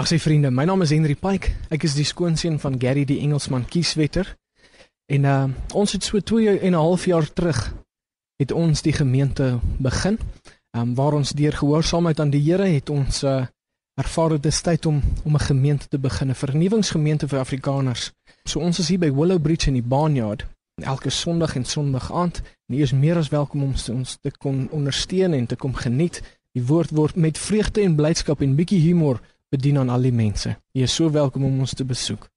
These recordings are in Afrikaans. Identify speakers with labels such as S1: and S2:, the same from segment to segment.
S1: Dag sy vriende, my naam is Henry Pike. Ek is die skoonseun van Gary die Engelsman kieswetter. En uh ons het so 2 en 'n half jaar terug het ons die gemeente begin. Um waar ons deur gehoorsaamheid aan die Here het ons uh ervaar dit is tyd om om 'n gemeente te begin, 'n vernuwingsgemeente vir Afrikaners. So ons is hier by Willow Bridge in die Barnyard elke Sondag en Sondag aand. En u is meer as welkom om ons te kom ondersteun en te kom geniet. Die woord word met vreugde en blydskap en bietjie humor bedien aan al die mense. Jy is so welkom om ons te besoek.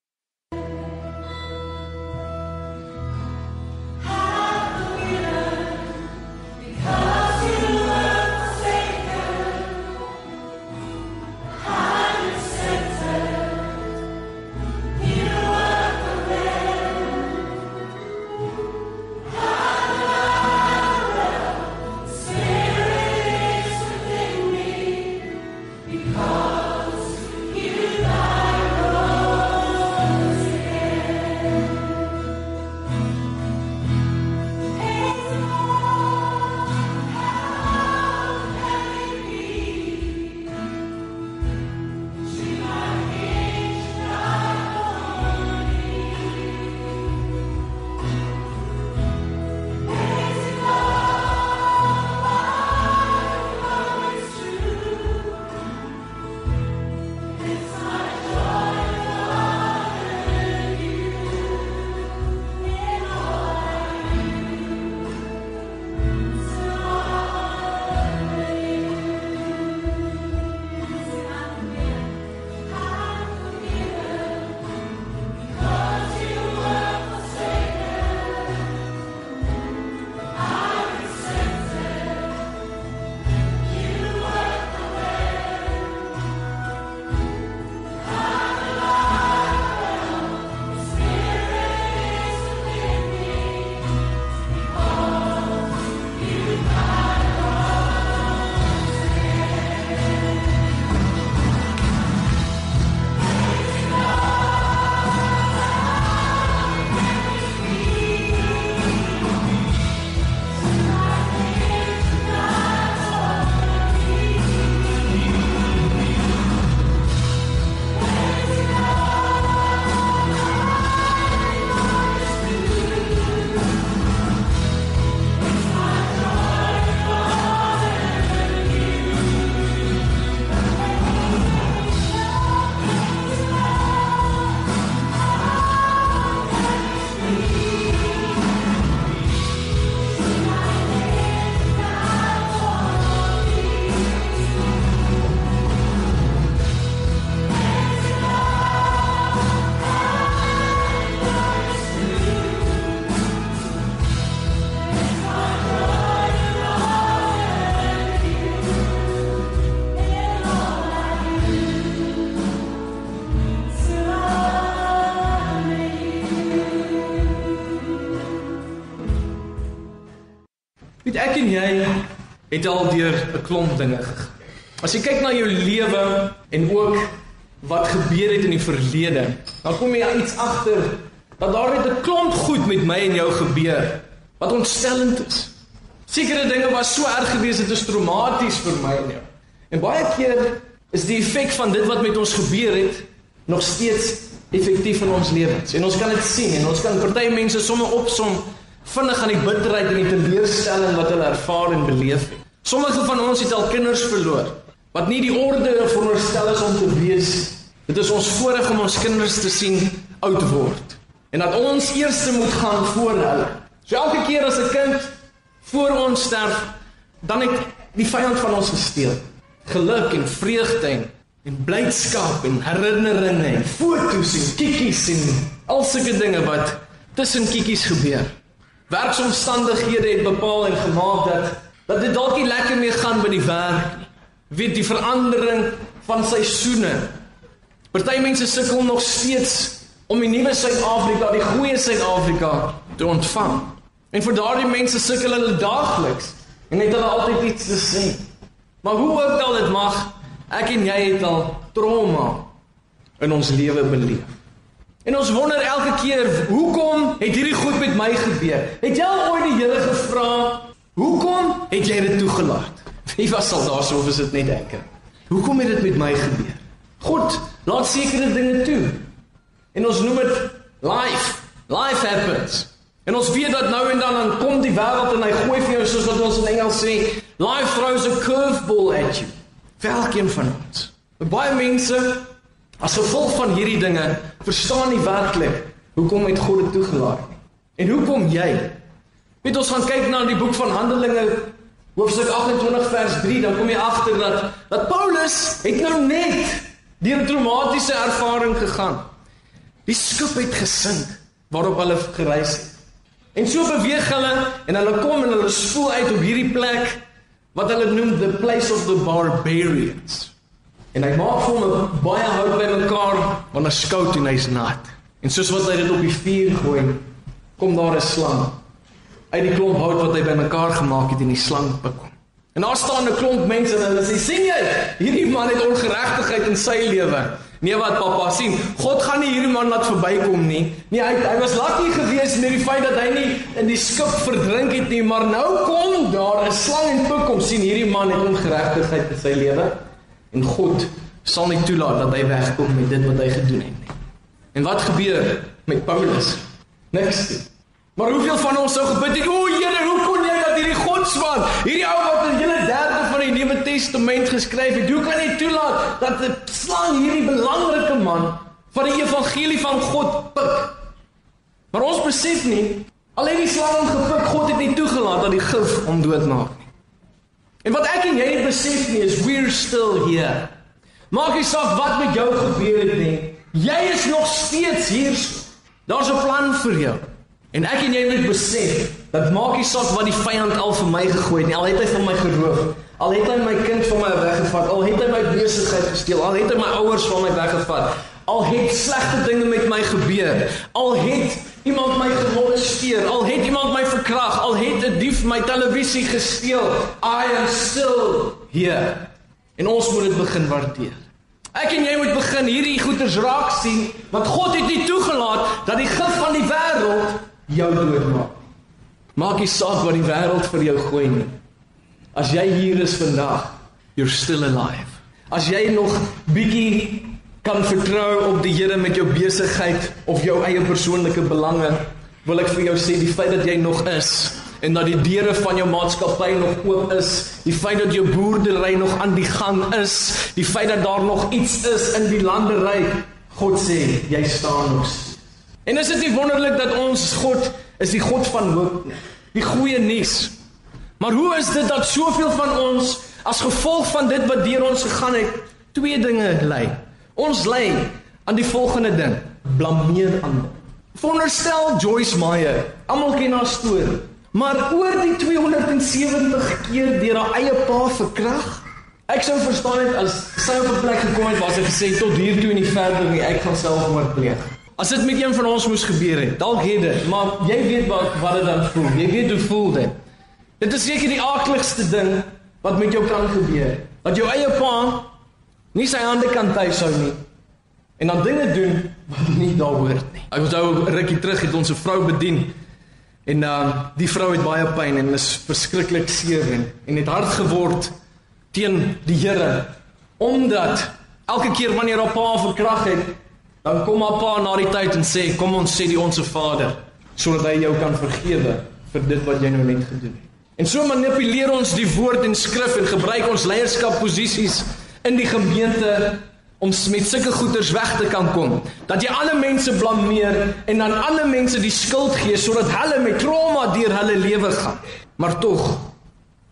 S2: En jy het al deur 'n klomp dinge gegaan. As jy kyk na jou lewe en ook wat gebeur het in die verlede, dan kom jy iets agter dat daar het 'n klomp goed met my en jou gebeur wat ontstellend is. Sekere dinge was so erg geweest dit is traumaties vir my en jou. En baie keer is die effek van dit wat met ons gebeur het nog steeds effektief in ons lewens. En ons kan dit sien en ons kan party mense sommer opsom vinnig aan die bitterheid en die teleurstelling wat hulle ervaar en beleef het. Sommige van ons het al kinders verloor wat nie die orde veronderstel is om te wees. Dit is ons voorreg om ons kinders te sien oud word en dat ons eers moet gaan voor hulle. So elke keer as 'n kind voor ons sterf, dan het die vyand van ons gesteel. Geluk en vreugde en, en blydskap en herinneringe en foto's en kikkies en al sulke dinge wat tussen kikkies gebeur. Werksomstandighede het bepaal en gemaak dat dat dit dalk nie lekker meer gaan by die werk nie. Weet die verandering van seisoene. Party mense sukkel nog steeds om die nuwe Suid-Afrika, die goeie Suid-Afrika te ontvang. En vir daardie mense sukkel hulle daagliks en het hulle altyd iets te sê. Maar hoe ook al dit mag, ek en jy het al trauma in ons lewe beleef. En ons wonder elke keer, hoekom het hierdie goed met my gebeur? Het jy al ooit die Here gevra, hoekom het jy dit toegelaat? Wie was al daar so of is dit net ek? Hoekom het dit met my gebeur? God laat sekere dinge toe. En ons noem dit life. Life happens. En ons weet dat nou en dan dan kom die wêreld en hy gooi vir jou soos wat ons in Engels sê, life throws a curveball at you. Elkeen van ons. Baie mense as gevolg van hierdie dinge verstaan nie werklik hoekom het God dit toegelaat nie. En hoekom jy? Weet ons gaan kyk na die boek van Handelinge hoofstuk 28 vers 3, dan kom jy agter dat dat Paulus het nou net deur 'n traumatiese ervaring gegaan. Die skip het gesink waarop hulle gereis het. En so beweeg hulle en hulle kom en hulle spoel uit op hierdie plek wat hulle noem the place of the barbarians. En hy maak vir hom baie hout bymekaar 'n skout en hy's nat. En soos wat hy dit op die vuur gooi, kom daar 'n slang uit die klomp hout wat hy bymekaar gemaak het en die slang bekom. En daar staan 'n klomp mense en hulle sê sien jy, hierdie man het ongeregtigheid in sy lewe. Nee wat pappa sien, God gaan nie hierdie man laat verbykom nie. Nee, hy hy was lucky geweest met die feit dat hy nie in die skip verdrink het nie, maar nou kom daar 'n slang en pik hom sien hierdie man het ongeregtigheid in sy lewe en God sal nie toelaat dat hy wegkom met dit wat hy gedoen het nie. En wat gebeur met Paulus? Niks. Nie. Maar hoeveel van ons sou gebid het, "O Here, hoe kon jy dat hierdie godsman, hierdie ou wat in hele derde van die Nuwe Testament geskryf het, hoe kan hy toelaat dat 'n slang hierdie belangrike man van die evangelie van God pik?" Maar ons besef nie, al het die slang hom gepik, God het nie toegelaat dat die gif hom doodmaak nie. En wat ek en jy nie besef nie is we're still here. Maak nie saak wat met jou gebeur het nie. Jy is nog steeds hier. Daar's 'n plan vir jou. En ek en jy moet besef dat maak nie saak wat die vyand al vir my gegooi het nie. Al het hy van my geroof, al het hy my kind van my weggevat, al het hy my besigheid gesteel, al het hy my ouers van my weggevat, al het slegte dinge met my gebeur, al het iemand my gemolesteer, al het iemand my verkrag, al het 'n dief my televisie gesteel, I am still here. En ons moet dit begin waardeer. Ek en jy moet begin hierdie goeders raak sien, want God het nie toegelaat dat die gif van die wêreld jou doodmaak. Maak nie saak wat die wêreld vir jou gooi nie. As jy hier is vandag, you're still alive. As jy nog bietjie kan vertrou op die Here met jou besigheid of jou eie persoonlike belange, wil ek vir jou sê die feit dat jy nog is en dat die deure van jou maatskappy nog oop is, die feit dat jou boerdery nog aan die gang is, die feit dat daar nog iets is in die landery, God sê jy staan nog. En is dit nie wonderlik dat ons God is die God van hoop nie? Die goeie nuus. Maar hoe is dit dat soveel van ons as gevolg van dit wat deur ons gegaan het, twee dinge lei? Ons lei aan die volgende ding: blameer ander. Veronderstel Joyce Meyer, almal ken haar storie, maar oor die 270 keer deur haar eie pa verkrag. Ek sou verstaan het as sy op 'n plek gekom het waar sy gesê het tot hier toe en nie verder nie, ek gaan selfmoord pleeg. As dit met een van ons moes gebeur het, dalk het dit, maar jy weet wat wat dit dan voel. Jy weet hoe voel dit. Dit is seker die aardigste ding wat met jou kan gebeur. Dat jou eie pa nie sy hande kan tuishou nie en dan dinge doen wat nie daar hoort nie. Ek onthou rukkie terug het ons 'n vrou bedien en dan uh, die vrou het baie pyn en is verskriklik seer en, en het hard geword teen die Here omdat elke keer wanneer haar pa verkrag het Dan kom haar pa na die tyd en sê kom ons sê die onsse Vader sodat hy jou kan vergewe vir dit wat jy nou net gedoen het. En so manipuleer ons die woord en skrif en gebruik ons leierskapposisies in die gemeente om met sulke goeders weg te kan kom. Dat jy ander mense blameer en dan ander mense die skuld gee sodat hulle met trauma deur hulle lewe gaan. Maar tog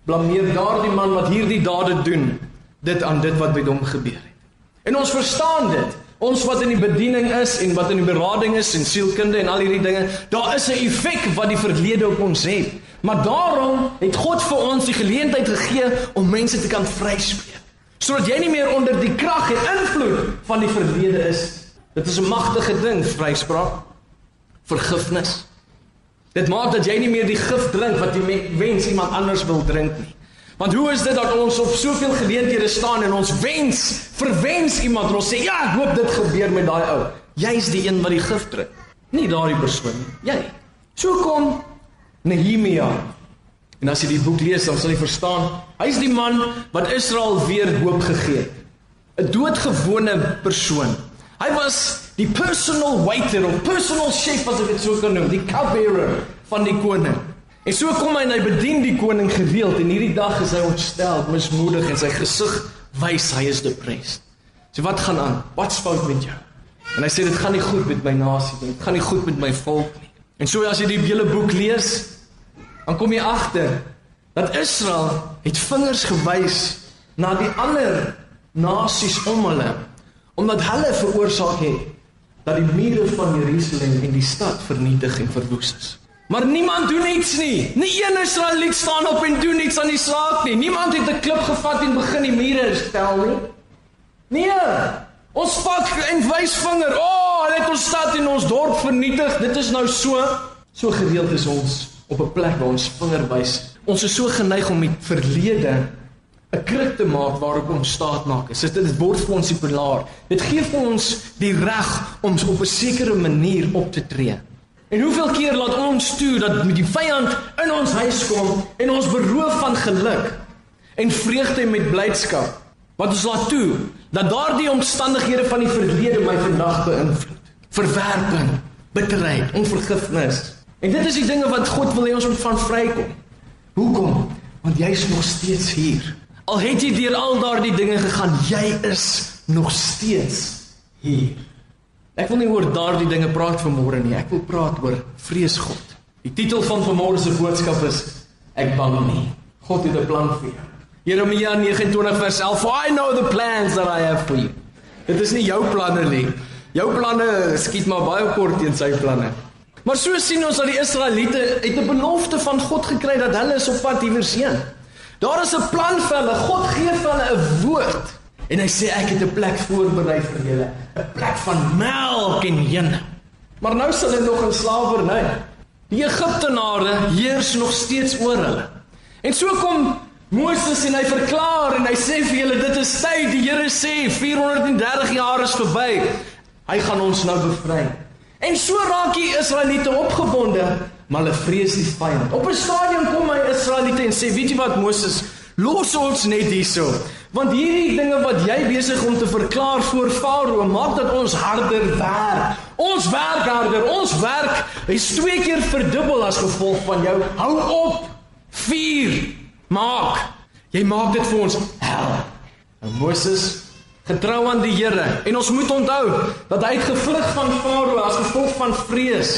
S2: blameer daardie man wat hierdie dade doen dit aan dit wat met hom gebeur het. En ons verstaan dit. Ons wat in die bediening is en wat in die berading is en sielkunde en al hierdie dinge, daar is 'n effek wat die verlede op ons het. Maar daarom het God vir ons die geleentheid gegee om mense te kan vryspreek. Sodat jy nie meer onder die krag en invloed van die verlede is. Dit is 'n magtige ding, vryspraak. Vergifnis. Dit maak dat jy nie meer die gif drink wat jy wens iemand anders wil drink nie. Want hoe is dit dat ons op soveel geleenthede staan en ons wens, verwens iemand en ons sê ja, ek hoop dit gebeur met daai ou. Jy's die een wat die gif drink, nie daardie persoon nie. Jy. So kom Nehemia. En as jy die boek lees, dan sal jy verstaan, hy's die man wat Israel weer hoop gegee het. 'n doodgewone persoon. Hy was die personal waiter of personal chef as ek dit sou kan noem, die cupbearer van die koning. En so kom hy en hy bedien die koning gereeld en hierdie dag is hy ontstel, mismoedig en sy gesig wys hy is depressed. So wat gaan aan? Wat's fout met jou? En hy sê dit gaan nie goed met my nasie nie. Dit gaan nie goed met my volk nie. En so as jy die hele boek lees, dan kom jy agter dat Israel het vingers gewys na die ander nasies om hulle omdat hulle veroorsaak het dat die mure van Jerusalem en die stad vernietig en verwoes is. Maar niemand doen iets nie. Nie een Israeliet staan op en doen iets aan die saak nie. Niemand het 'n klip gevat en begin die mure herstel nie. Nee. Ons pak en wys vinger. O, oh, hulle het ons stad en ons dorp vernietig. Dit is nou so so gereeld is ons op 'n plek waar ons vinger wys. Ons is so geneig om die verlede 'n kruk te maak waarop ons staat maak. Dit dit word vir ons die pilaar. Dit gee vir ons die reg om op 'n sekere manier op te tree. En hoeveel keer laat ons toe dat met die vyand in ons huis kom en ons beroof van geluk en vreugde met blydskap? Wat ons laat toe dat daardie omstandighede van die verlede my vandag beïnvloed. Verwerping, bitterheid, onvergifnis. En dit is die dinge wat God wil hê ons moet van vrykom. Hoekom? Want jy's nog steeds hier. Al het jy deur al daardie dinge gegaan, jy is nog steeds hier. Ek wil nie oor daardie dinge praat vanmôre nie. Ek wil praat oor vrees God. Die titel van vanmôre se boodskap is ek bang nie. God het 'n plan vir jou. Jeremia 29 vers 11. For I know the plans that I have for you. Dit is nie jou planne nie. Jou planne skiet maar baie kort teen sy planne. Maar so sien ons dat die Israeliete het 'n belofte van God gekry dat hulle is op pad iewers heen. Daar is 'n plan vir hulle. God gee vir hulle 'n woord. En hy sê ek het 'n plek voorberei vir julle, 'n plek van melk en honing. Maar nou sal hulle nog in slawerny. Die Egiptenare heers nog steeds oor hulle. En so kom Moses en hy verklaar en hy sê vir julle dit is tyd. Die Here sê 430 jaar is verby. Hy gaan ons nou bevry. En so raak die Israeliete opgewonde maar hulle vrees die vyand. Op 'n stadium kom my Israeliete en sê, "Weet jy wat Moses, los ons net hierso, want hierdie dinge wat jy besig om te verklaar voor Farao maak dat ons harder werk. Ons werk harder, ons werk is twee keer verdubbel as gevolg van jou. Hou op. Vier. Maak. Jy maak dit vir ons hel." En Moses getrou aan die Here en ons moet onthou dat hy het gevlug van Farao as gevolg van vrees.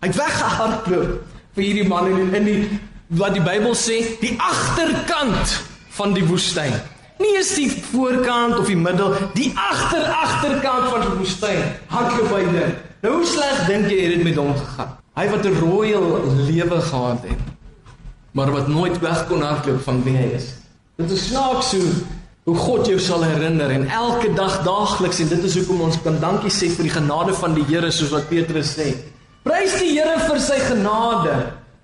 S2: Hy het weggehardloop vir hierdie man in in die wat die Bybel sê, die agterkant van die woestyn. Nie is die voorkant of die middel, die agter agterkant van die woestyn. Hardloop hy dit. Nou hoe sleg dink jy het dit met hom gegaan? Hy wat 'n royal lewe gehad het, maar wat nooit weg kon hardloop van wie hy is. Dit is snaaks so hoe God jou sal herinner en elke dag daagliks en dit is hoekom ons kan dankie sê vir die genade van die Here soos wat Petrus sê. Prys die Here vir sy genade,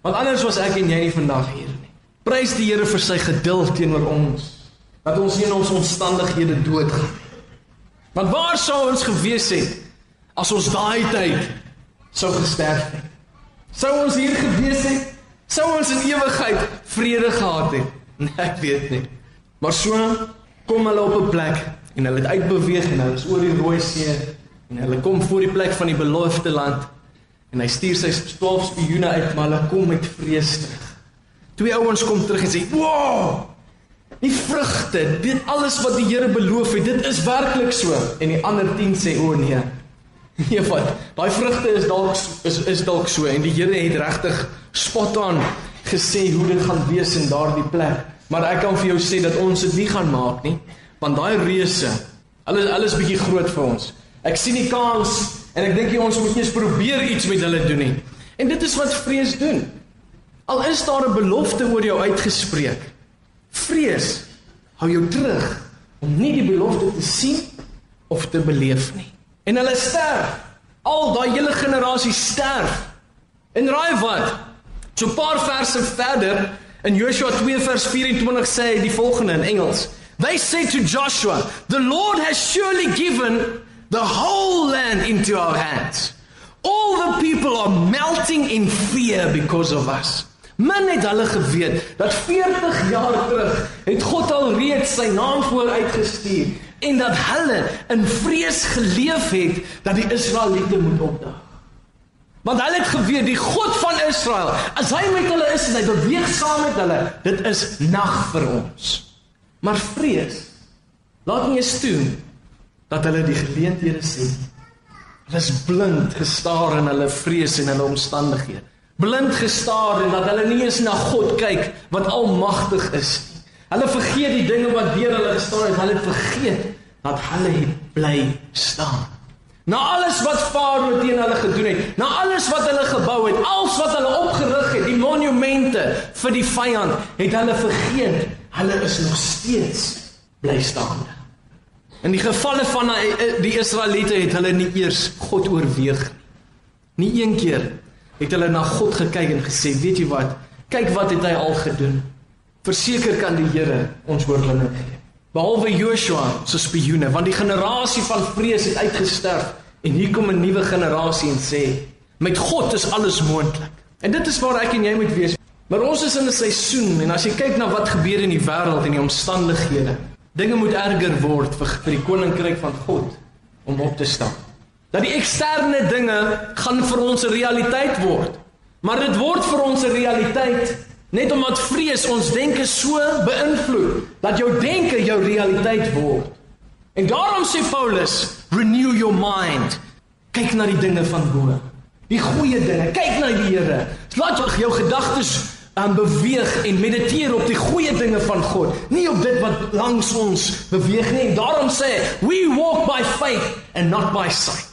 S2: want anders was ek en jy nie vandag hier nie. Prys die Here vir sy geduld teenoor ons, dat ons nie in ons omstandighede doodgaan nie. Want waar sou ons gewees het as ons daai tyd sou gesterf het? Sou ons hier gewees het? Sou ons in ewigheid vrede gehad het? Nee, ek weet nie. Maar so kom hulle op 'n plek en hulle het uitbeweeg en hulle is oor die Rooi See en hulle kom voor die plek van die beloofde land En hy stuur sy 12 spioene uit, maar hulle kom met vrees terug. Twee ouens kom terug en sê: "Wow! Die vrugte, dit alles wat die Here beloof het, dit is werklik so." En die ander 10 sê: "O nee. Nee, wat? Daai vrugte is dalk is is dalk so en die Here het regtig spot on gesê hoe dit gaan wees in daardie plek. Maar ek kan vir jou sê dat ons dit nie gaan maak nie, want daai reuse, hulle is alles bietjie groot vir ons. Ek sien die kans En ek dink jy ons moet eers probeer iets met hulle doen nie. En dit is wat vrees doen. Al is daar 'n belofte oor jou uitgespreek. Vrees hou jou terug om nie die belofte te sien of te beleef nie. En hulle sterf. Al daai hele generasie sterf. En raai wat? So 'n paar verse verder in Joshua 2 vers 24 sê hy die volgende in Engels. They say to Joshua, "The Lord has surely given the whole land into our hands. All the people are melting in fear because of us. Men het hulle geweet dat 40 jaar terug het God al reeds sy naam vooruitgestuur en dat hulle in vrees geleef het dat die Israeliete moet opdaag. Want hulle het geweet die God van Israel, as hy met hulle is en hy beweeg saam met hulle, dit is nag vir ons. Maar vrees laat nie eens toe dat hulle die geleenthede sien. Hulle is blind gestaar in hulle vrees en hulle omstandighede. Blind gestaar en dat hulle nie eens na God kyk wat almagtig is nie. Hulle vergeet die dinge wat deur hulle gestaan het. Hulle vergeet dat hulle bly staan. Na alles wat Farao teen hulle gedoen het, na alles wat hulle gebou het, alles wat hulle opgerig het, die monumente vir die vyand, het hulle vergeet hulle is nog steeds bly staan. In die gevalle van die Israeliete het hulle nie eers God oorweeg nie. Nie een keer het hulle na God gekyk en gesê, "Weet jy wat? Kyk wat het hy al gedoen. Verseker kan die Here ons oorwinning gee." Behalwe Joshua se spioene want die generasie van vrees het uitgesterf en hier kom 'n nuwe generasie en sê met God is alles moontlik. En dit is waar ek en jy moet wees. Maar ons is in 'n seisoen en as jy kyk na wat gebeur in die wêreld en die omstandighede, dinge moet erger word vir, vir die koninkryk van God om op te staan. Dat die eksterne dinge gaan vir ons 'n realiteit word. Maar dit word vir ons 'n realiteit Net omdat vrees ons denke so beïnvloed dat jou denke jou realiteit word. En daarom sê Paulus, renew your mind. Kyk na die dinge van bo. Die goeie dinge. Kyk na die Here. Laat jou gedagtes aan beweeg en mediteer op die goeie dinge van God, nie op dit wat langs ons beweeg nie. En daarom sê, we walk by faith and not by sight.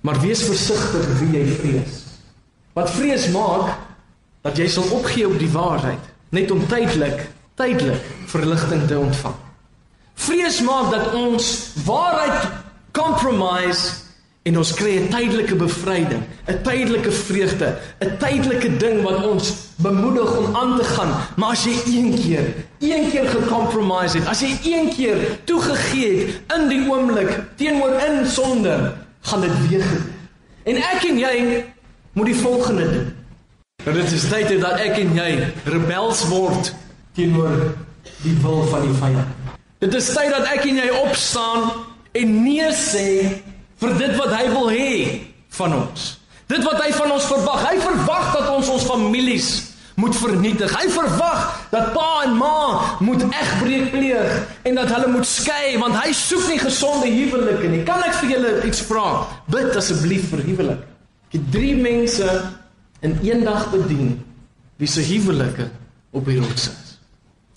S2: Maar wees versigtig wie jy vrees. Wat vrees maak dat jy sal opgee op die waarheid net om tydelik tydelik verligting te ontvang. Vrees maak dat ons waarheid compromise en ons kry 'n tydelike bevryding, 'n tydelike vreugde, 'n tydelike ding wat ons bemoedig om aan te gaan. Maar as jy een keer, een keer gecompromise het, as jy een keer toegegee het in die oomblik teenoor in sonde, gaan dit weer gebeur. En ek en jy moet die volgende doen. En dit is tyd dat ek en jy rebels word teenoor die wil van die vyand. Dit is tyd dat ek en jy opstaan en nee sê vir dit wat hy wil hê van ons. Dit wat hy van ons verwag. Hy verwag dat ons ons families moet vernietig. Hy verwag dat pa en ma moet egbreek pleeg en dat hulle moet skei want hy soek nie gesonde huwelike nie. Kan ek vir julle iets vra? Bid asseblief vir huwelik. Ek het 3 mense in een dag bedien wie se huwelike op die rots is.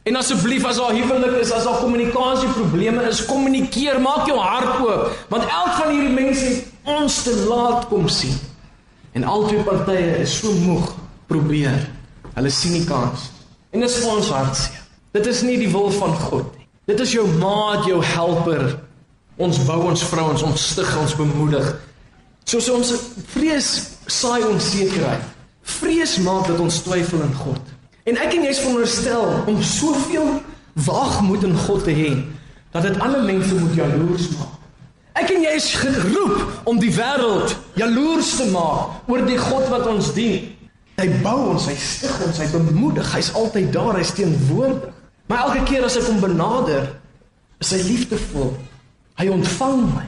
S2: En asseblief as daar huwelik is, as daar kommunikasie probleme is, kommunikeer, maak jou hart oop, want elk van hierdie mense het ons te laat kom sien. En albei partye is so moeg probeer. Hulle sien nie kans. En dit is vir ons hartseer. Dit is nie die wil van God nie. Dit is jou maat, jou helper. Ons bou ons vrouens, ons stig ons bemoedig. Soos ons vrees saai onsekerheid. Vrees maak dat ons twyfel in God. En ek en jy is veronderstel om soveel waagmoed in God te hê dat dit ander mense moet jaloers maak. Ek en jy is geroep om die wêreld jaloers te maak oor die God wat ons dien. Hy bou ons, hy stig ons, hy bemoedig, hy's altyd daar, hy's teenwoordig. Maar elke keer as ek hom benader, is hy liefdevol. Hy ontvang my.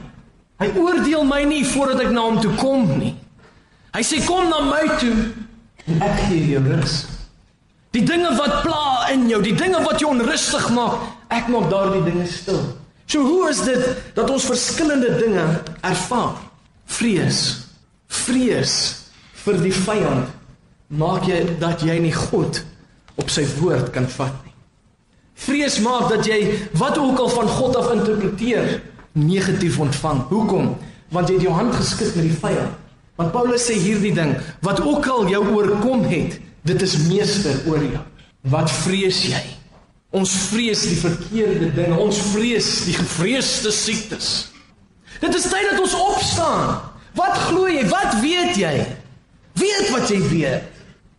S2: Hy oordeel my nie voordat ek na hom toe kom nie. Hy sê kom na my toe ek gee jou rus. Die dinge wat pla in jou, die dinge wat jou onrustig maak, ek maak daardie dinge stil. So hoe is dit dat ons verskillende dinge ervaar? Vrees. Vrees vir die vyand maak jy dat jy nie God op sy woord kan vat nie. Vrees maak dat jy wat ook al van God af interpreteer negatief ontvang. Hoekom? Want jy het jou hand geskit met die vyand. Want Paulus sê hierdie ding, wat ook al jou oorkom het, dit is meester oor jou. Wat vrees jy? Ons vrees die verkeerde dinge. Ons vrees die gevreesde siektes. Dit is tyd dat ons opstaan. Wat glo jy? Wat weet jy? Weet wat jy weet.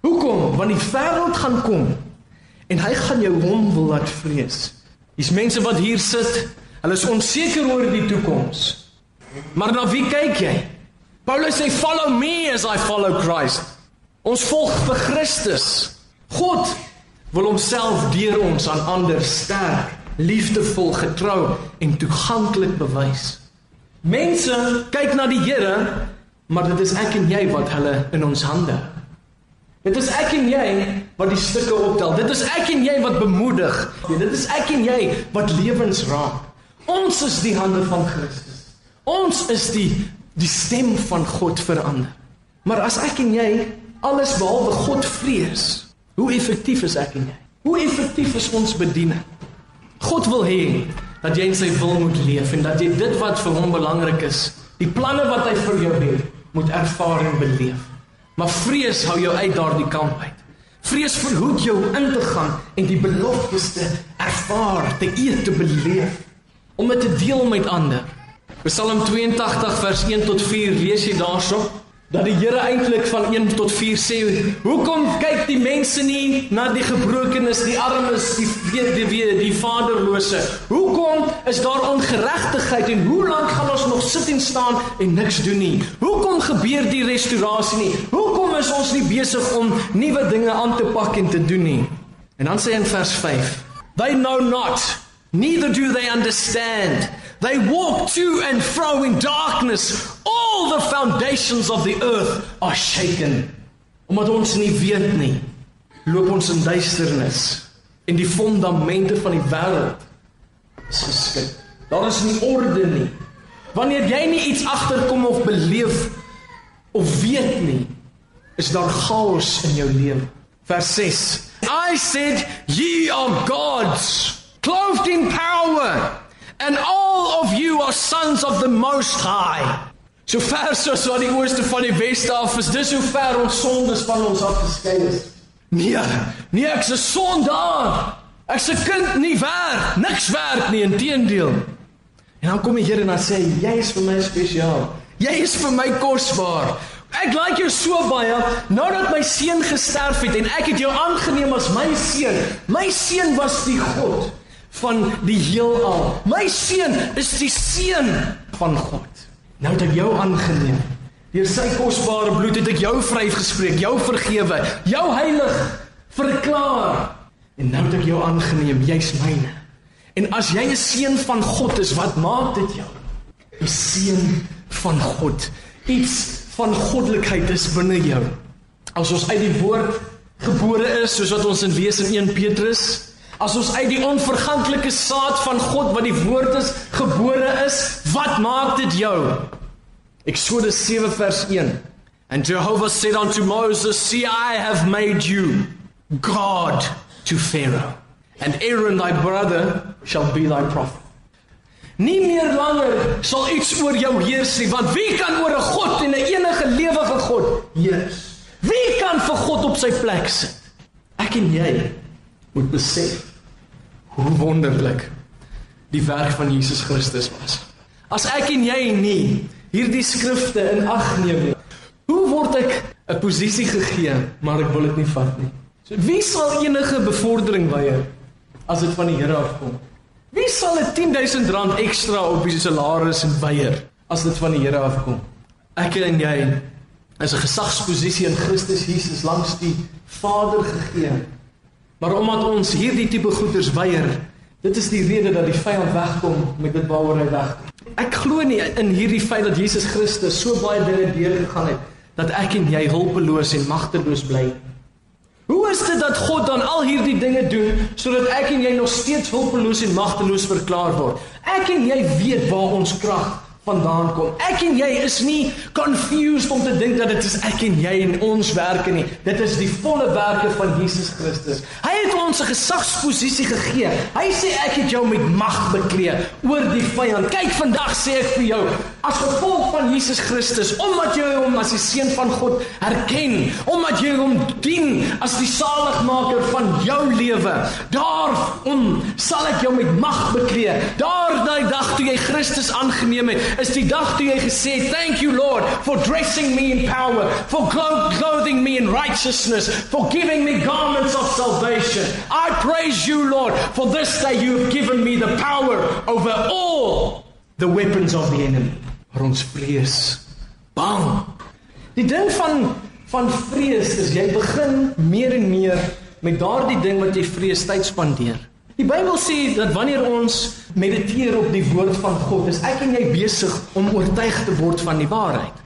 S2: Hoekom? Want die wêreld gaan kom en hy gaan jou hom wil laat vrees. Hier's mense wat hier sit. Hulle is onseker oor die toekoms. Maar na wie kyk jy? Paulus sê follow me as I follow Christ. Ons volg vir Christus. God wil homself deur ons aan ander sterk liefdevol, getrou en toeganklik bewys. Mense kyk na die Here, maar dit is ek en jy wat hulle in ons hande. Dit is ek en jy wat die stukke optel. Dit is ek en jy wat bemoedig. Dit is ek en jy wat lewens raak. Ons is die hande van Christus. Ons is die die stem van God verander. Maar as ek en jy alles behalwe God vrees, hoe effektief is ek en jy? Hoe effektief is ons bediening? God wil hê dat jy in sy wil moet leef en dat jy dit wat vir hom belangrik is, die planne wat hy vir jou het, moet ervaar en beleef. Maar vrees hou jou uit daardie kamp uit. Vrees verhoed jou in te gaan en die beloftes te ervaar, te eet, te beleef, om dit te deel met ander. Psalm 82 vers 1 tot 4 lees jy daarso dat die Here eintlik van 1 tot 4 sê, "Hoekom kyk die mense nie na die gebrokenes, die armes, die weduwee, die vaderlose? Hoekom is daar ongeregtigheid en hoe lank gaan ons nog sit en staan en niks doen nie? Hoekom gebeur die restaurasie nie? Hoekom is ons nie besig om nuwe dinge aan te pak en te doen nie?" En dan sê hy in vers 5, "They know not, neither do they understand." They walk to and fro in darkness. All the foundations of the earth are shaken. Omdat ons nie weet nie, loop ons in duisternis en die fondamente van die wêreld is geskik. Daar is nie orde nie. Wanneer jy nie iets agterkom of beleef of weet nie, is daar chaos in jou lewe. Vers 6. I said, "Ye are gods, clothed in power." And all of you are sons of the most high. So ver soos wat die ooste van die weste af is, dis hoe ver ons sondes van ons afgeskei is. Nee, nee ek's 'n sondaar. Ek's 'n kind nie werk, niks werk nie, inteendeel. En dan kom die Here en dan sê jy is vir my spesiaal. Jy is vir my kosbaar. Ek like jou so baie. Nou dat my seun gesterf het en ek het jou aangeneem as my seun. My seun was die God van die heelal. My seun is die seun van God. Nou ek jou aangeneem. Deur sy kosbare bloed het ek jou vrygespreek, jou vergewe, jou heilig verklaar. En nou het ek jou aangeneem, jy's myne. En as jy 'n seun van God is, wat maak dit jou? 'n Seun van God. Iets van goddelikheid is binne jou. As ons uit die woord gebore is, soos wat ons in lees in 1 Petrus As ons uit die onverganklike saad van God wat die woord is gebore is, wat maak dit jou? Eksodus 7 vers 1. And Jehovah said unto Moses, See I have made you God to Pharaoh, and Aaron thy brother shall be thy prophet. Nie meer langer sal iets oor jou heers nie, want wie kan oor 'n God en 'n enige lewige God heers? Wie kan vir God op sy plek sit? Ek en jy moet besef hoe wonderlik die werk van Jesus Christus was. As ek en jy nie hierdie skrifte in ag neem nie, hoe word ek 'n posisie gegee, maar ek wil dit nie vat nie. So wie sal enige bevordering weier as dit van die Here afkom? Wie sal 'n 10000 rand ekstra op die salaris weier as dit van die Here afkom? Ek en jy is 'n gesagsposisie in Christus Jesus langs die Vader gegee Maar omdat ons hierdie tipe goeders weier, dit is die rede dat die vyand wegkom met dit waaroor hy weg. Ek glo nie in hierdie feit dat Jesus Christus so baie dinge deurgegaan het dat ek en jy hulpeloos en magteloos bly. Hoe is dit dat God dan al hierdie dinge doen sodat ek en jy nog steeds hulpeloos en magteloos verklaar word? Ek en jy weet waar ons krag vandaan kom. Ek en jy is nie confused om te dink dat dit is ek en jy en ons werke nie. Dit is die volle werke van Jesus Christus. Hy het ons 'n gesagsposisie gegee. Hy sê ek het jou met mag bekleë oor die vyand. Kyk, vandag sê ek vir jou, as gevolg van Jesus Christus, omdat jy hom as die seun van God erken, omdat jy hom dien as die saligmaker van jou lewe, daarom sal ek jou met mag bekleë. Daardie dag toe jy Christus aangeneem het, is die dag toe jy gesê het, "Thank you Lord for dressing me in power, for clothing me in righteousness, for giving me garments of salvation. I praise you Lord for this day you have given me the power over all the weapons of the enemy." Maar ons vrees bang. Die ding van van vrees is jy begin meer en meer met daardie ding wat jy vrees tyd spandeer. Die Bybel sê dat wanneer ons mediteer op die woord van God, is ek en jy besig om oortuig te word van die waarheid.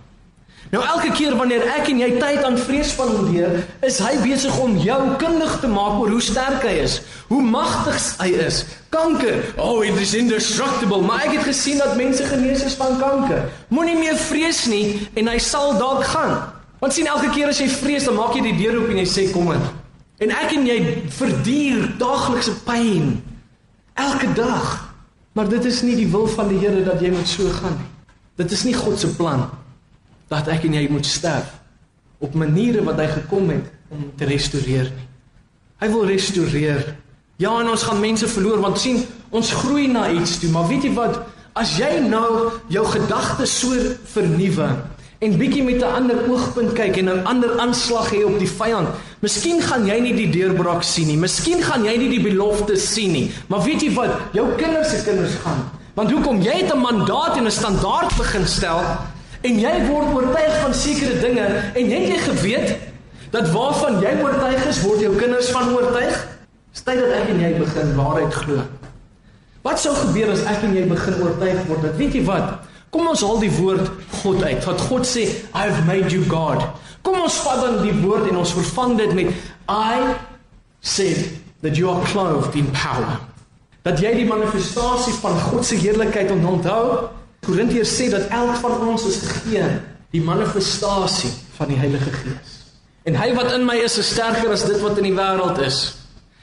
S2: Nou elke keer wanneer ek en jy tyd aan vreespandeer, is hy besig om jou kundig te maak oor hoe sterk hy is, hoe magtig hy is. Kanker, oh, it is indestructible, maar ek het gesien dat mense genees is van kanker. Moenie meer vrees nie en hy sal dalk gaan. Want sien elke keer as jy vrees, dan maak jy die deur oop en jy sê kom in. En ek en jy verduur daaglikse pyn elke dag. Maar dit is nie die wil van die Here dat jy moet so gaan nie. Dit is nie God se plan dat ek en jy moet sterf op maniere wat hy gekom het om te restoreer nie. Hy wil restoreer. Ja, en ons gaan mense verloor want sien, ons groei na iets toe, maar weet jy wat? As jy nou jou gedagtes so vernuwe en bietjie met 'n ander oogpunt kyk en 'n ander aanslag hê op die vyand, miskien gaan jy nie die deurbraak sien nie. Miskien gaan jy nie die belofte sien nie. Maar weet jy wat? Jou kinders se kinders gaan. Want hoekom jy het 'n mandaat en 'n standaard begin stel en jy word oortuig van sekere dinge en het jy geweet dat waarvan jy oortuig is, word jou kinders van oortuig? Stay dat ek en jy begin waarheid glo. Wat sou gebeur as ek en jy begin oortuig word dat weet jy wat? Kom ons haal die woord God uit. Wat God sê, I have made you God. Kom ons vat dan die woord en ons vervang dit met I said that you are clothed in power. Dat jy die manifestasie van God se heerlikheid onthou. Korintiërs sê dat elk van ons is gegee die manifestasie van die Heilige Gees. En hy wat in my is, is sterker as dit wat in die wêreld is.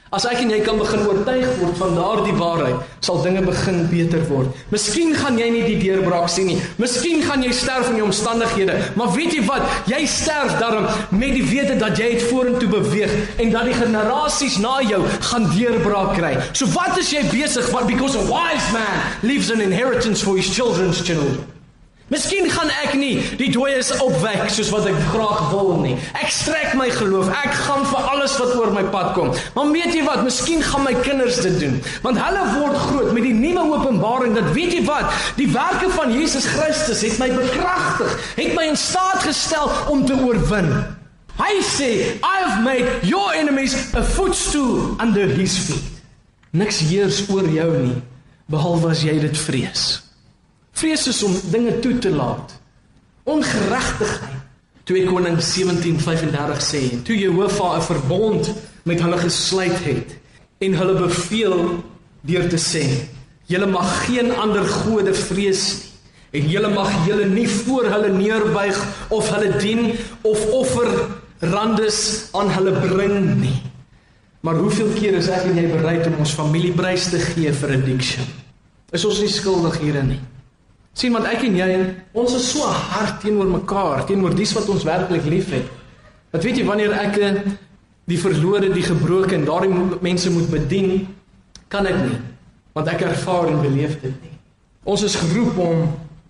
S2: As ek en jy kan begin oortuig word van daardie waarheid, sal dinge begin beter word. Miskien gaan jy nie die deurbraak sien nie. Miskien gaan jy sterf in jou omstandighede, maar weet jy wat? Jy sterf daarom met die wete dat jy het vorentoe beweeg en dat die generasies na jou gaan deurbraak kry. So wat is jy besig wat because a wise man leaves an inheritance for his children's children. Miskien gaan ek nie die dooies opwek soos wat ek graag wil nie. Ek strek my geloof. Ek gaan vir alles wat oor my pad kom. Maar weet jy wat? Miskien gaan my kinders dit doen. Want hulle word groot met die nuwe openbaring dat weet jy wat? Die werke van Jesus Christus het my bekragtig, het my in staat gestel om te oorwin. Hy sê, "I have made your enemies a footstool under his feet." Niks heers oor jou nie behalwe as jy dit vrees. Vrees is om dinge toe te laat. Ongeregtigheid. 2 Konings 17:35 sê, toe Jehovah 'n verbond met hulle gesluit het en hulle beveel deur te sê, julle mag geen ander gode vrees nie en julle mag julle nie voor hulle neerbuig of hulle dien of offer randes aan hulle bring nie. Maar hoeveel keer is ek en jy bereid om ons familieprys te gee vir addiction? Is ons nie skuldig hierin nie? Sien want ek en jy ons is so hard teenoor mekaar teenoor dies wat ons werklik liefhet wat weet jy wanneer ek eh, die verlore die gebroke en daardie mense moet bedien kan ek nie want ek ervaar en beleef dit nie. Ons is geroep om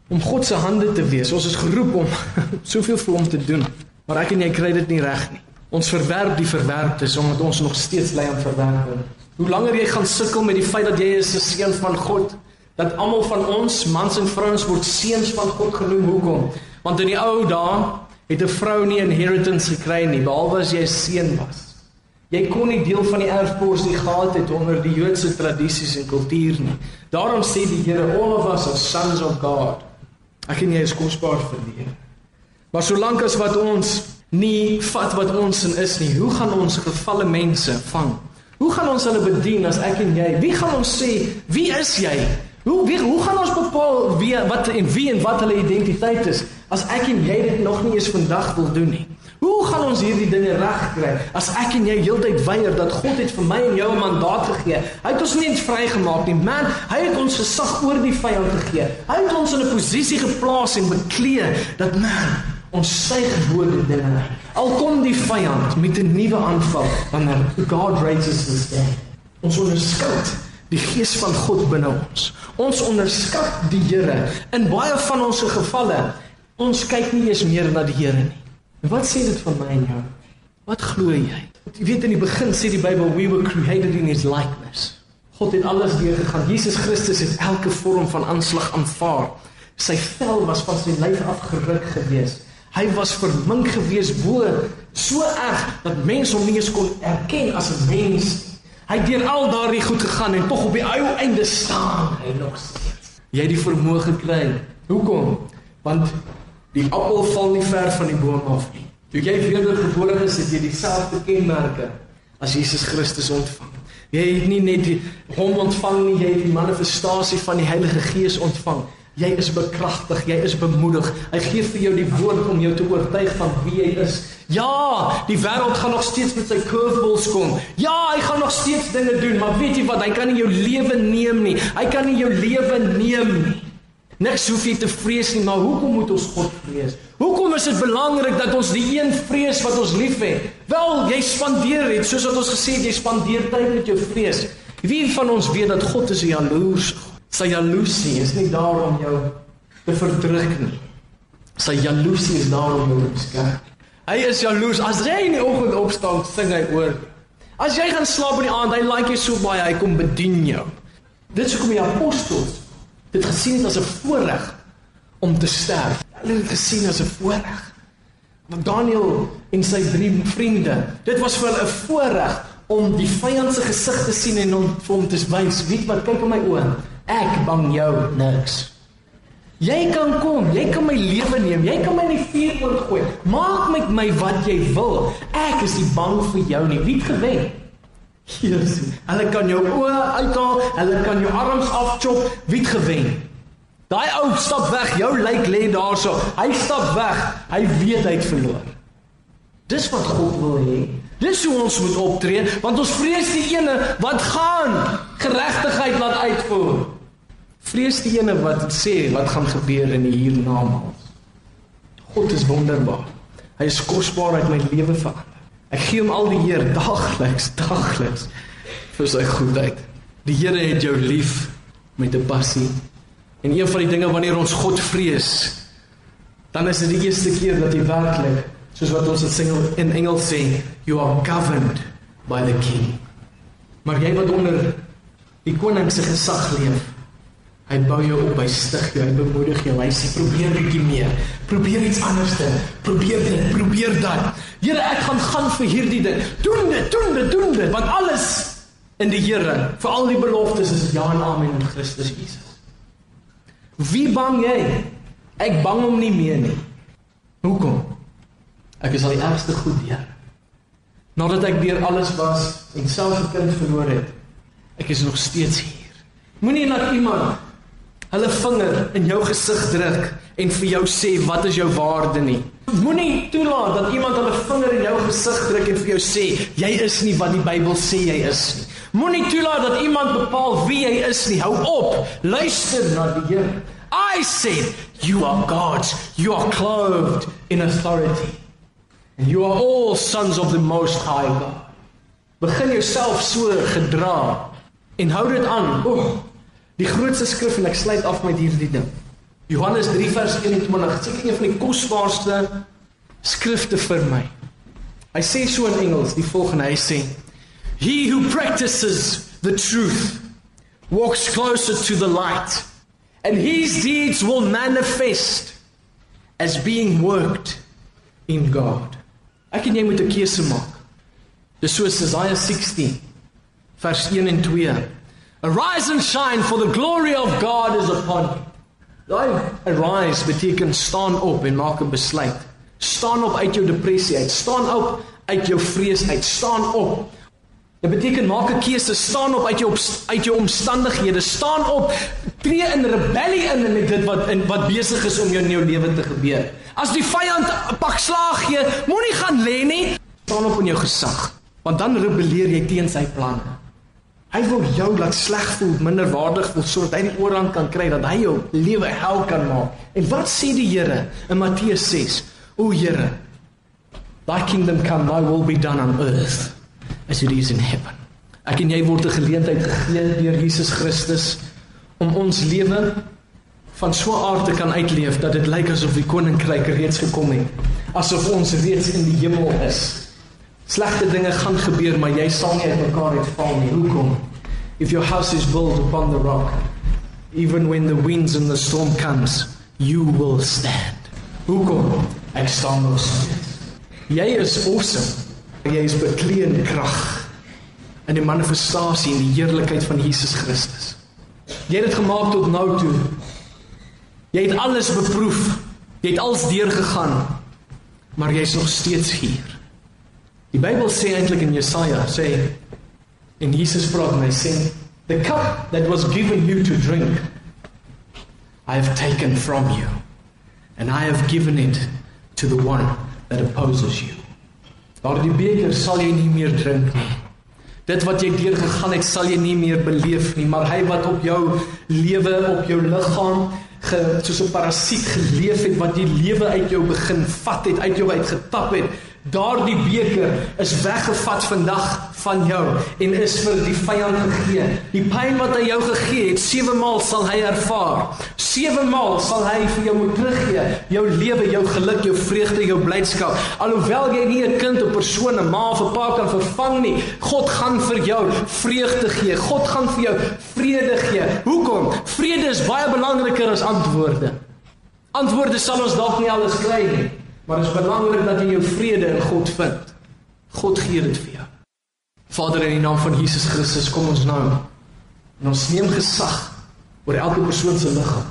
S2: om God se hande te wees. Ons is geroep om soveel vir hom te doen maar ek en jy kry dit nie reg nie. Ons verwerp die verwerptes omdat ons nog steeds bly aan verwerping hoe langer jy gaan sukkel met die feit dat jy is 'n seun van God dat almal van ons mans en vrouens word seuns van God genoem. Hoekom? Want in die ou dae het 'n vrou nie 'n inheritance gekry nie behalwe as jy 'n seun was. Jy kon nie deel van die erfporsie gehad het onder die Joodse tradisies en kultuur nie. Daarom sê die Here, all of us are sons of God. Ek en jy is kosbaar vir die Here. Maar solank as wat ons nie vat wat ons in is nie, hoe gaan ons gevalle mense vang? Hoe gaan ons hulle bedien as ek en jy? Wie gaan ons sê, "Wie is jy?" Hoe wie, hoe gaan ons bepaal wie wat en wie en wat hulle identiteit is as ek en jy dit nog nie eens vandag wil doen nie? Hoe gaan ons hierdie dinge regkry as ek en jy heeltyd weier dat God het vir my en jou 'n mandaat gegee? Hy het ons nie vrygemaak nie. Man, hy het ons gesag oor die vyand gegee. Hy het ons in 'n posisie geplaas en beklee dat man, ons sy gebode dinge. Al kom die vyand met 'n nuwe aanval, wanneer God raises the stand. Ons onderskat die gees van God binne ons. Ons onderskat die Here in baie van ons gevalle. Ons kyk nie eens meer na die Here nie. En wat sê dit van my en jou? Wat glo jy? Jy weet in die begin sê die Bybel we were created in his likeness. God het alles deurgegaan. Jesus Christus het elke vorm van aanslag aanvaar. Sy vel was van sy lyf afgeruk gewees. Hy was vermink gewees bo so erg dat mense hom nie eens kon erken as 'n mens. Hy het deur al daardie goed gegaan en tog op die ou einde staan hy nog steeds. Jy het die vermoë gekry. Hoekom? Want die appel val nie ver van die boom af nie. Toe jy wedergebore is, het jy dieselfde kenmerke as Jesus Christus ontvang. Jy het nie net die hom ontvang nie, jy het die manifestasie van die Heilige Gees ontvang. Jy is bekragtig, jy is bemoedig. Hy gee vir jou die woord om jou te oortuig van wie jy is. Ja, die wêreld gaan nog steeds met sy curveballs kom. Ja, hy gaan nog steeds dinge doen, maar weet jy wat? Hy kan nie jou lewe neem nie. Hy kan nie jou lewe neem nie. Niks hoef jy te vrees nie, maar hoekom moet ons God vrees? Hoekom is dit belangrik dat ons die een vrees wat ons liefhet? Wel, jy spandeer dit, soos wat ons gesê het, jy spandeer tyd met jou vrees. Wie van ons weet dat God is jaloers? Sy jaloesie is nie daar om jou te verdruk nie. Sy jaloesie is daar om jou te beskerm. Hy is jaloers. As jy in die oggend opstaan, sing hy oor. As jy gaan slaap in die aand, hy like jy so baie, hy kom bedien jou. Dit is hoekom die apostels dit gesien het as 'n voorreg om te sterf. Hulle het dit gesien as 'n voorreg. Want Daniel en sy drie vriende, dit was vir hulle 'n voorreg om die vyand se gesig te sien en hom vir hom te wys, weet wat, kyk in my oë. Ek bang jou niks. Jy kan kom, jy kan my lewe neem, jy kan my in die vuur oorgooi. Maak met my wat jy wil. Ek is nie bang vir jou nie. Wie het gewen? Jesus. Hulle kan jou oë uithaal, hulle kan jou arms afchop. Wie het gewen? Daai ou stap weg, jou lijk lê daarso. Hy stap weg. Hy weet hy het verloor. Dis wat God wil hê. Dis hoe ons moet optree, want ons vrees die ene wat gaan geregtigheid laat uitvoer. Vrees die ene wat sê wat gaan gebeur in die hiernamaals. God is wonderbaar. Hy is kosbaar uit my lewe verander. Ek gee hom al die eer daagliks, daagliks vir sy goedheid. Die Here het jou lief met 'n passie. En een van die dinge wanneer ons God vrees, dan is dit die eerste keer dat jy werklik, soos wat ons dit sing in Engels sê, you are governed by the king. Maar jy wat onder die koning se gesag leef, Hy bou jou op, hy stig jou, hy bemoedig jou. Hy sê probeer bietjie meer. Probeer iets anders doen. Probeer dit, probeer dat. Here, ek gaan gaan vir hierdie ding. Doen dit, doen dit, doen dit, want alles in die Here, vir al die beloftes is ja en amen in Christus Jesus. Wie bang jy? Ek bang hom nie meer nie. Hoekom? Ek is al die ergste goed deur. Nadat ek deur alles was en self 'n kind verloor het, ek is nog steeds hier. Moenie laat iemand hulle vinger in jou gesig druk en vir jou sê wat is jou waarde nie. Moenie toelaat dat iemand hulle vinger in jou gesig druk en vir jou sê jy is nie wat die Bybel sê jy is nie. Moenie toelaat dat iemand bepaal wie jy is nie. Hou op. Luister na die Here. I said you are God's. You are clothed in authority. And you are all sons of the most high God. Begin jouself so gedra en hou dit aan. Oeg. Die grootste skrif en ek sluit af met hierdie ding. Johannes 3 vers 21, seker een van die kosbaarste skrifte vir my. Hy sê so in Engels, die volgende, hy sê: He who practices the truth walks closer to the light, and his deeds will manifest as being worked in God. Ek en jy moet 'n keuse maak. Dis so Jesaja 16 vers 1 en 2. Arise and shine for the glory of God is upon you. Daai arise beteken staan op en maak 'n besluit. Staan op uit jou depressie uit. Staan op uit jou vrees uit. Staan op. Dit beteken maak 'n keuse, staan op uit jou uit jou omstandighede. Staan op. Tree in rebellie in in dit wat in wat besig is om jou in jou lewe te gebeur. As die vyand 'n pak slaag gee, moenie gaan lê nie. Staan op in jou gesag, want dan rebelleer jy teen sy planne. Hy wil jou laat sleg voel, minderwaardig voel sodat hy die oorhand kan kry dat hy jou lewe hel kan maak. En wat sê die Here in Matteus 6? O Here, thy kingdom come, thy will be done on earth as it is in heaven. Ek en jy word 'n geleentheid gegee deur Jesus Christus om ons lewe van so 'n aard te kan uitleef dat dit lyk asof die koninkryk reeds gekom het, asof ons reeds in die hemel is. Slegte dinge gaan gebeur, maar jy sal nie uitmekaar uitval nie. Hoekom? If your house is built upon the rock, even when the winds and the storm comes, you will stand. Hoekom? Ek staan nog steeds. Jy is awesome. Jy is bekleed in krag. in die manifestasie en die heerlikheid van Jesus Christus. Jy het dit gemaak tot nou toe. Jy het alles beproef. Jy het als deurgegaan. Maar jy's nog steeds hier. Die Bybel sê eintlik in Jesaja sê en Jesus praat en hy sê the cup that was given you to drink I have taken from you and I have given it to the one that opposes you. Daardie beker sal jy nie meer drink nie. Dit wat jy deur gegaan het, sal jy nie meer beleef nie, maar hy wat op jou lewe, op jou liggaam ge, soos 'n parasiet geleef het wat die lewe uit jou begin vat het, uit jou uitgetap het, Daardie beker is weggevat vandag van jou en is vir die vyand gegee. Die pyn wat hy jou gegee het, sewe maal sal hy ervaar. Sewe maal sal hy vir jou moet teruggee. Jou lewe, jou geluk, jou vreugde, jou blydskap. Alhoewel jy nie 'n kind of persoon, 'n ma of 'n pa kan vervang nie, God gaan vir jou vreugde gee. God gaan vir jou vrede gee. Hoekom? Vrede is baie belangriker as antwoorde. Antwoorde sal ons dalk nie alles kry nie. Maar dit is belangrik dat jy jou vrede in God vind. God gee dit vir jou. Vader in die naam van Jesus Christus, kom ons nou. En ons neem gesag oor elke persoon se liggaam.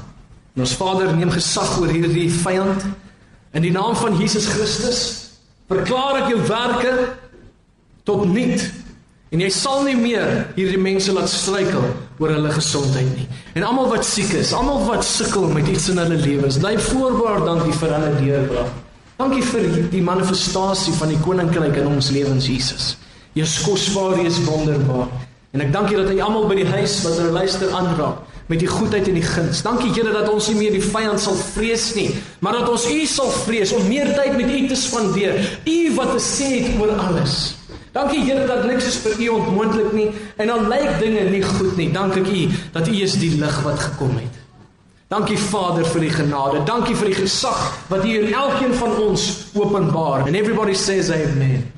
S2: En ons Vader neem gesag oor hierdie vyand. In die naam van Jesus Christus verklaar ek jou werke tot nul. En jy sal nie meer hierdie mense laat struikel oor hulle gesondheid nie. En almal wat siek is, almal wat sukkel met iets in hulle lewens, bly voorwaar dankie vir hulle deurbraak. Dankie vir die manifestasie van die koninkryk in ons lewens Jesus. Jy is kosbaar, jy is wonderbaar. En ek dankie dat hy almal by die huis wat hulle luister aanraak met die goedheid en die guns. Dankie Here dat ons nie meer die vyand sal vrees nie, maar dat ons U sal vrees om meer tyd met U te spandeer. U wat te sê het oor alles. Dankie Here dat niks is vir U onmoontlik nie en al lyk dinge nie goed nie. Dankie U dat U is die lig wat gekom het. Dankie Vader vir die genade. Dankie vir die gesag wat U in elkeen van ons openbaar. And everybody says amen.